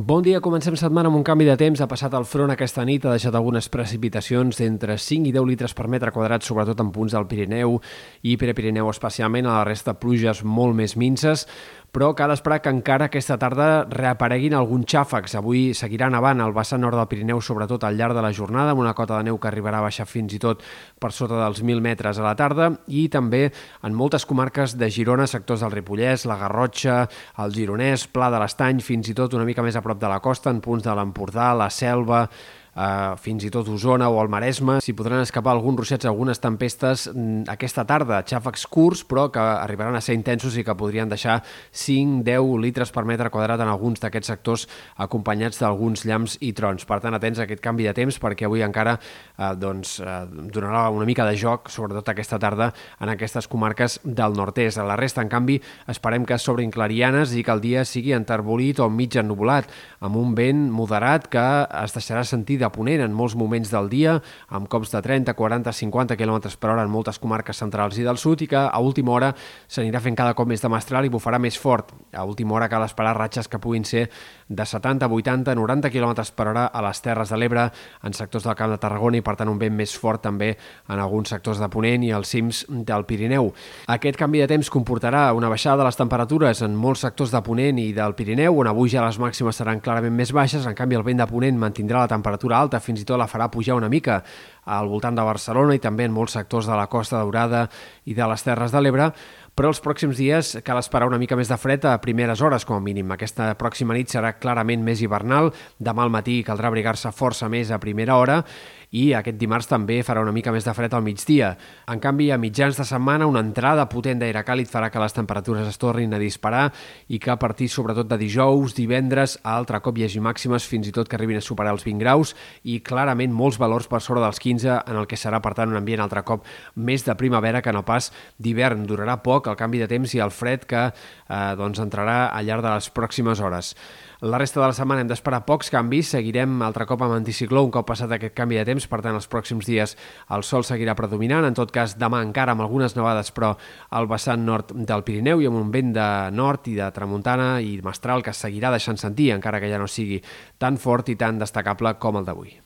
Bon dia, comencem setmana amb un canvi de temps. Ha passat el front aquesta nit, ha deixat algunes precipitacions d'entre 5 i 10 litres per metre quadrat, sobretot en punts del Pirineu i Prepirineu especialment, a la resta pluges molt més minces, però cal esperar que encara aquesta tarda reapareguin alguns xàfecs. Avui seguiran avant al vessant nord del Pirineu, sobretot al llarg de la jornada, amb una cota de neu que arribarà a baixar fins i tot per sota dels 1.000 metres a la tarda, i també en moltes comarques de Girona, sectors del Ripollès, la Garrotxa, el Gironès, Pla de l'Estany, fins i tot una mica més a prop de la costa, en punts de l'Empordà, la Selva, eh, fins i tot Osona o el Maresme. S'hi podran escapar alguns ruixats, algunes tempestes mm, aquesta tarda, xàfecs curts, però que arribaran a ser intensos i que podrien deixar 5-10 litres per metre quadrat en alguns d'aquests sectors acompanyats d'alguns llamps i trons. Per tant, atents a aquest canvi de temps perquè avui encara eh, doncs, eh, donarà una mica de joc, sobretot aquesta tarda, en aquestes comarques del nord-est. A la resta, en canvi, esperem que s'obrin clarianes i que el dia sigui enterbolit o mig ennubulat, amb un vent moderat que es deixarà sentir de ponent en molts moments del dia, amb cops de 30, 40, 50 km per hora en moltes comarques centrals i del sud i que a última hora s'anirà fent cada cop més de mestral i bufarà més fort. A última hora cal esperar ratxes que puguin ser de 70, 80, 90 km per hora a les Terres de l'Ebre, en sectors del Camp de Tarragona i per tant un vent més fort també en alguns sectors de Ponent i als cims del Pirineu. Aquest canvi de temps comportarà una baixada de les temperatures en molts sectors de Ponent i del Pirineu, on avui ja les màximes seran clarament més baixes, en canvi el vent de Ponent mantindrà la temperatura alta, fins i tot la farà pujar una mica al voltant de Barcelona i també en molts sectors de la Costa Daurada i de les Terres de l'Ebre, però els pròxims dies cal esperar una mica més de fred a primeres hores, com a mínim. Aquesta pròxima nit serà clarament més hivernal, demà al matí caldrà abrigar-se força més a primera hora i aquest dimarts també farà una mica més de fred al migdia. En canvi, a mitjans de setmana, una entrada potent d'aire càlid farà que les temperatures es tornin a disparar i que a partir sobretot de dijous, divendres, a altre cop hi hagi màximes fins i tot que arribin a superar els 20 graus i clarament molts valors per sobre dels 15 en el que serà, per tant, un ambient altre cop més de primavera que no pas d'hivern. Durarà poc el canvi de temps i el fred que eh, doncs entrarà al llarg de les pròximes hores. La resta de la setmana hem d'esperar pocs canvis, seguirem altre cop amb anticicló un cop passat aquest canvi de temps, per tant els pròxims dies el sol seguirà predominant, en tot cas demà encara amb algunes nevades però al vessant nord del Pirineu i amb un vent de nord i de tramuntana i mestral que seguirà deixant sentir encara que ja no sigui tan fort i tan destacable com el d'avui.